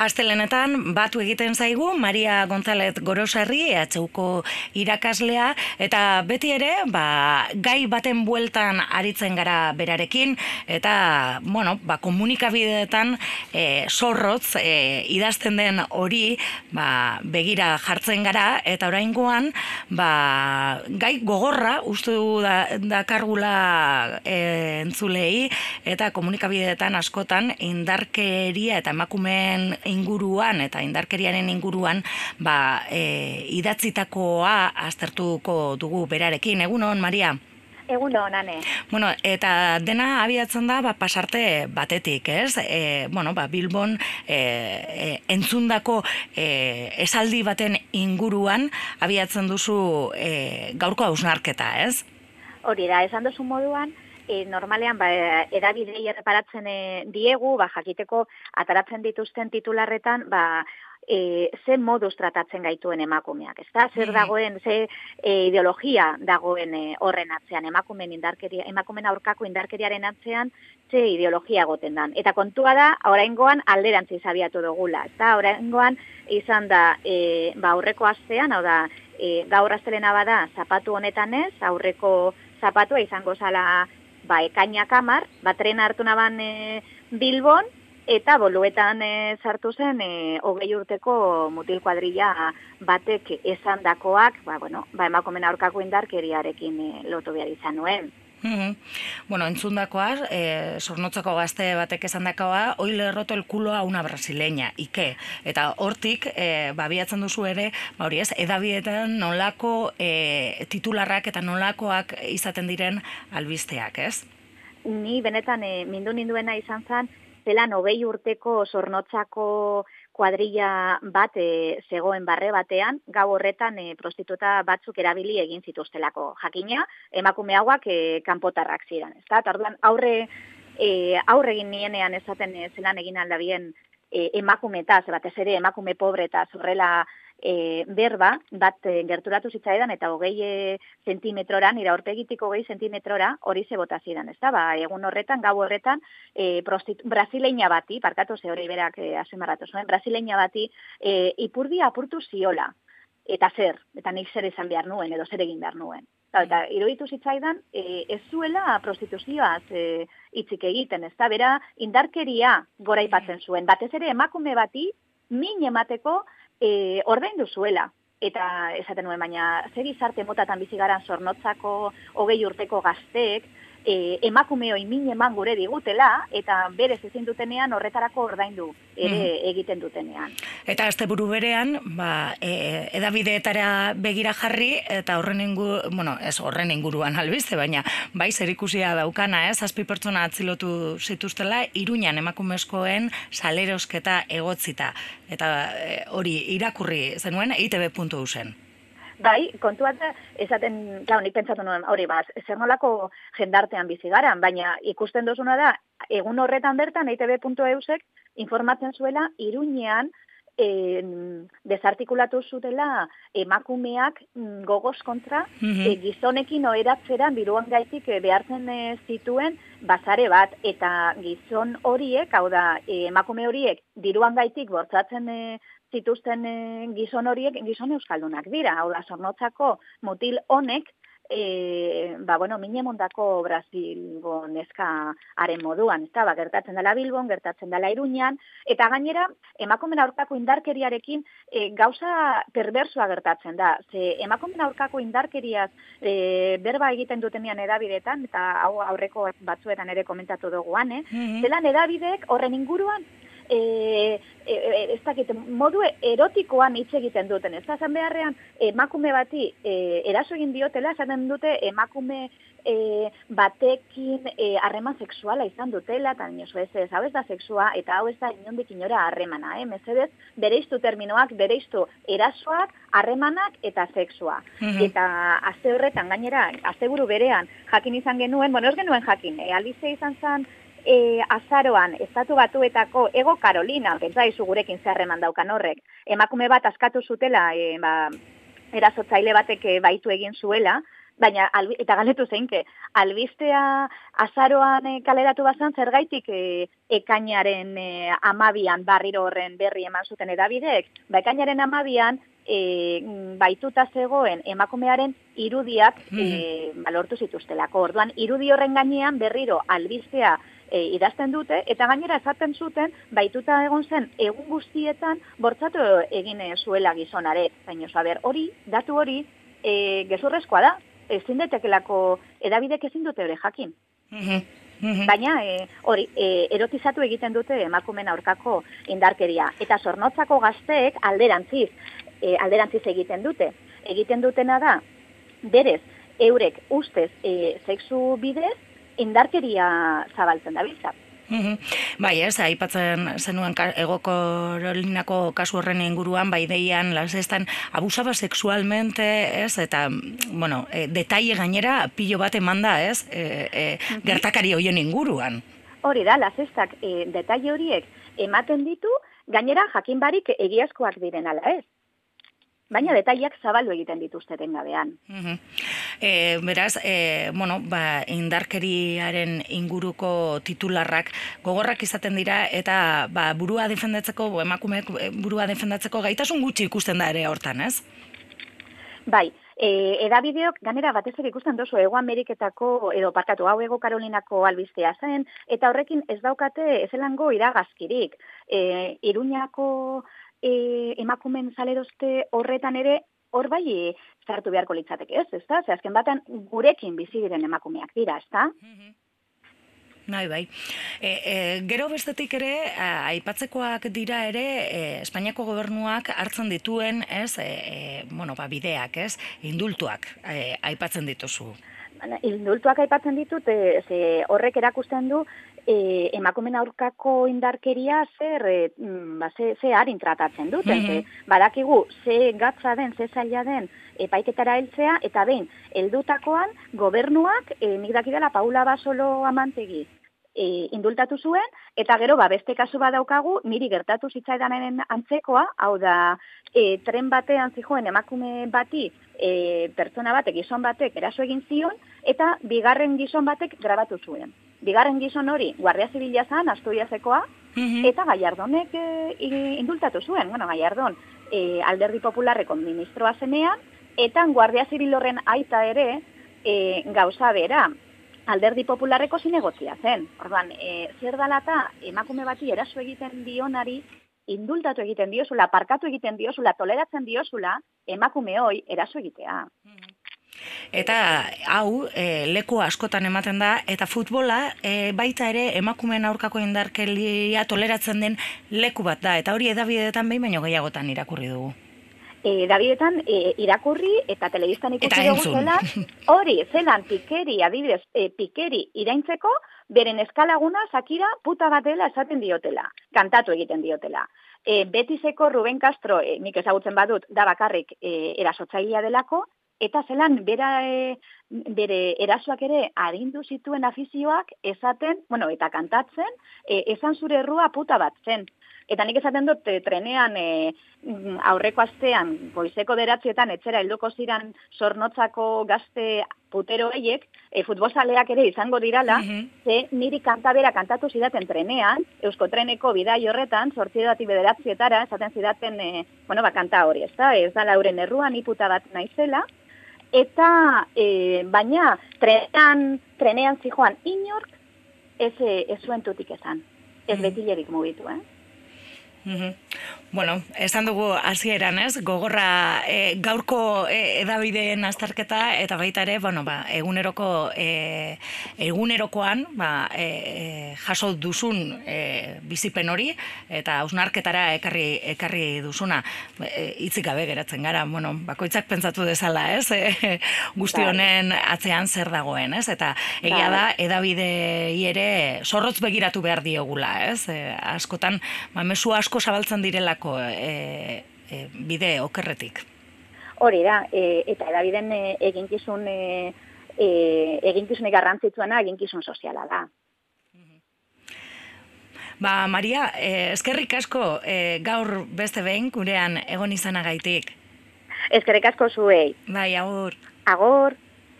Astelenetan batu egiten zaigu Maria González Gorosarri EHUko irakaslea eta beti ere ba, gai baten bueltan aritzen gara berarekin eta bueno, ba, komunikabideetan e, sorrotz e, idazten den hori ba, begira jartzen gara eta oraingoan ba, gai gogorra uste du da, dakargula e, entzulei eta komunikabideetan askotan indarkeria eta emakumeen inguruan eta indarkeriaren inguruan ba, e, idatzitakoa aztertuko dugu berarekin. Egunon, Maria? Egunon, ane. Bueno, eta dena abiatzen da ba, pasarte batetik, ez? E, bueno, ba, Bilbon e, e, entzundako e, esaldi baten inguruan abiatzen duzu e, gaurko hausnarketa, ez? Hori da, esan duzu moduan, e, normalean ba, edabidei erreparatzen e, diegu, ba, jakiteko ataratzen dituzten titularretan, ba, e, ze moduz tratatzen gaituen emakumeak, ez da? Zer mm. dagoen, ze e, ideologia dagoen e, horren atzean, emakumen, indarkeria, emakumen aurkako indarkeriaren atzean, ze ideologia goten dan. Eta kontua da, oraingoan alderantzi zabiatu dugula, ez da? Oraingoan izan da, e, ba, aurreko astean, hau da, e, gaur astelena bada, zapatu honetan ez, aurreko zapatua izango zala ba, ekainak amar, ba, tren hartu naban e, Bilbon, eta boluetan e, sartu zen e, hogei urteko mutil kuadrilla batek esan dakoak, ba, bueno, ba, emakomen aurkako indarkeriarekin e, lotu behar izan nuen. Mm Bueno, entzundakoa, eh, sornotzako gazte batek esan dakoa, hoi lerroto el culo a una brasileña, ike. Eta hortik, eh, babiatzen duzu ere, ba hori ez, edabietan nolako eh, titularrak eta nolakoak izaten diren albisteak, ez? Ni benetan eh, mindu ninduena izan zen, zelan hogei urteko sornotzako kuadrilla bat e, zegoen barre batean, gau horretan e, prostituta batzuk erabili egin zituztelako jakina, emakume hauak e, kanpotarrak ziren. Ez da, aurre, e, aurre egin nienean esaten e, zelan egin aldabien e, emakume eta, batez ere emakume pobre eta zorrela e, berba, bat e, gerturatu zitzaidan, eta hogei e, zentimetrora, nira orpegitik hogei zentimetrora, hori ze bota zidan, ez da? Ba, egun horretan, gau horretan, e, brasileina bati, parkatu ze hori berak e, azimarratu zuen, brasileina bati, e, ipurdi apurtu ziola, eta zer, eta nik zer izan behar nuen, edo zer egin behar nuen. Eta, eta iruditu zitzaidan, e, ez zuela prostituzioaz e, itzik egiten, ez da, bera, indarkeria gora ipatzen zuen, batez ere emakume bati, min emateko e, ordein duzuela. Eta esaten nuen, baina zer izarte motatan bizigaran zornotzako hogei urteko gazteek, e, emakume hoi min eman gure digutela, eta berez ezin dutenean horretarako ordaindu ere mhm. egiten dutenean. Eta azte buru berean, ba, e, edabideetara begira jarri, eta horren ingu, bueno, ez horren inguruan albizte, baina bai zer ikusia daukana, ez, azpi pertsona atzilotu zituztela, iruñan emakumezkoen salerosketa egotzita. Eta e, hori irakurri zenuen, ITB.u zen. Bai, kontua da, esaten, klar, nik pentsatu nuen, hori, baz, zer nolako jendartean bizi gara, baina ikusten dozuna da, egun horretan bertan, eitb.eusek, informatzen zuela, iruñean, e, desartikulatu zutela emakumeak mm, gogoz kontra, mm gizonekin oeratzeran biruan gaitik e, behartzen e, zituen bazare bat, eta gizon horiek, hau da, emakume horiek, diruan gaitik bortzatzen zituzten e, gizon horiek gizon euskaldunak dira. Hau da, sornotzako mutil honek, e, ba, bueno, mine mondako Brasilgo neska haren moduan, ez da, ba, gertatzen dela Bilbon, gertatzen dela Iruñan, eta gainera, emakumen aurkako indarkeriarekin e, gauza perversua gertatzen da. Ze, emakumen aurkako indarkeriaz e, berba egiten dutenean edabidetan, eta hau aurreko batzuetan ere komentatu duguan, eh? Mm -hmm. Zelan edabidek horren inguruan e, e, e, ez dakit, modu erotikoan hitz egiten duten. Ez da, beharrean, emakume bati e, eraso egin diotela, esaten dute emakume e, batekin e, harreman sexuala izan dutela, eta nioz, ez, hau ez da sexua, eta hau ez da inondik inora harremana, eh? Mesedez, bereiztu terminoak, bereiztu erasoak, harremanak eta sexua. Mm Eta azte horretan, gainera, azte buru berean, jakin izan genuen, bueno, ez genuen jakin, e, alize izan zen, e, azaroan estatu batuetako ego Carolina, pentsa izu gurekin zerreman daukan horrek, emakume bat askatu zutela, e, ba, erasotzaile batek baitu egin zuela, baina eta galetu zeinke, albistea azaroan e, kaleratu bazan, zergaitik e, ekainaren e, amabian barriro horren berri eman zuten edabideek, ba ekainaren amabian e, baituta zegoen emakumearen irudiak e, balortu zituztelako. Orduan, irudi horren gainean berriro albistea e, idazten dute, eta gainera esaten zuten, baituta egon zen, egun guztietan, bortzatu egin zuela gizonare. Baina, ber, hori, datu hori, e, gezurrezkoa da, ezin detekelako edabidek ezin dute hori jakin. Baina e, hori e, erotizatu egiten dute emakumen aurkako indarkeria. Eta zornotzako gazteek alderantziz, e, alderantziz egiten dute. Egiten dutena da, berez, eurek ustez e, sexu bidez, indarkeria zabaltzen da bizat. Bai, ez, aipatzen zenuen egoko rolinako kasu horren inguruan, bai deian, las estan abusaba sexualmente, ez, eta, bueno, e, detaile gainera pilo bat emanda, ez, e, e, gertakari hoien inguruan. Hori da, las estas e, detaile horiek ematen ditu, gainera jakin barik egiazkoak diren ala, ez baina detaileak zabaldu egiten dituzte gabean. E, beraz, e, bueno, ba, indarkeriaren inguruko titularrak gogorrak izaten dira eta ba, burua defendatzeko, emakumeek e, burua defendatzeko gaitasun gutxi ikusten da ere hortan, ez? Bai, e, edabideok ganera batez ere ikusten dozu Ego Ameriketako edo parkatu hau Ego Karolinako albistea zen eta horrekin ez daukate ezelango iragazkirik. E, Iruñako e, emakumen saleroste horretan ere hor bai zartu beharko litzateke, ez? Ezta? Ze azken batean gurekin bizi diren emakumeak dira, ezta? Bai, bai. E, e, gero bestetik ere, aipatzekoak dira ere, e, Espainiako gobernuak hartzen dituen, ez, e, e, bueno, ba, bideak, ez, indultuak e, aipatzen dituzu. Indultuak aipatzen ditut, e, ze horrek erakusten du, e, emakumen aurkako indarkeria zer e, mm, ba, ze, ze harin tratatzen duten. Mm badakigu, ze gatza den, ze zaila den, epaiketara heltzea, eta behin, heldutakoan gobernuak, e, nik dakidela Paula Basolo amantegi, e, indultatu zuen, eta gero, ba, beste kasu badaukagu, niri gertatu zitzaidanen antzekoa, hau da, e, tren batean zijoen emakume bati, e, pertsona batek, gizon batek, eraso egin zion, eta bigarren gizon batek grabatu zuen bigarren gizon hori Guardia Zibila zan, Asturiasekoa, mhm. eta Gaiardonek e, indultatu zuen, bueno, Gaiardon e, alderdi popularreko ministroa zenean, eta Guardia Zibil horren aita ere e, gauza bera, alderdi popularreko zinegotzia zen. Orduan, e, zer dalata emakume bati eraso egiten dionari, indultatu egiten diozula, parkatu egiten diozula, toleratzen diozula, emakume hoi eraso egitea. Mhm. Eta hau e, leku askotan ematen da eta futbola e, baita ere emakumeen aurkako indarkeria toleratzen den leku bat da eta hori edabideetan behin baino gehiagotan irakurri dugu. E, Davidetan e, irakurri eta telebistan ikusi dugu zelan, hori, zelan pikeri, adibidez, e, pikeri iraintzeko, beren eskalaguna zakira puta bat dela esaten diotela, kantatu egiten diotela. E, Betizeko Ruben Castro, e, nik ezagutzen badut, da bakarrik e, erasotzailea delako, eta zelan bera e, bere erasoak ere arindu zituen afizioak esaten, bueno, eta kantatzen, e, esan zure errua puta bat zen. Eta nik esaten dut e, trenean e, aurreko astean, goizeko deratzietan, etxera helduko ziran sornotzako gazte putero eiek, e, futbosaleak ere izango dirala, mm ze niri kantabera kantatu zidaten trenean, eusko treneko bidai horretan, sortziedati bederatzietara, esaten zidaten, e, bueno, ba, kanta hori, ez da, ez da lauren erruan, iputa bat naizela, eta e, baina trenean, trenean zijoan inork ez, ez zuen tutik esan. Ez mm. betilerik mugitu, eh? Mm Bueno, esan dugu hasieran, ez? Gogorra e, gaurko e, edabideen azterketa eta baita ere, bueno, ba, eguneroko e, egunerokoan, ba, e, e, jaso duzun e, bizipen hori eta ausnarketara ekarri ekarri duzuna e, hitzik gabe geratzen gara, bueno, bakoitzak pentsatu dezala, ez? E, guzti bai. honen atzean zer dagoen, ez? Eta egia bai. da edabidei ere zorrotz begiratu behar diogula, ez? E, askotan, ba, mesu asko zabaltzen direla e, e, bide okerretik. Hori da, e, eta edabiden e, eginkizun e, e, eginkizun garrantzitsuena eginkizun soziala da. Ba, Maria, eh, eskerrik asko eh, gaur beste behin gurean egon izanagaitik. Eskerrik asko zuei. Bai, agur. Agur.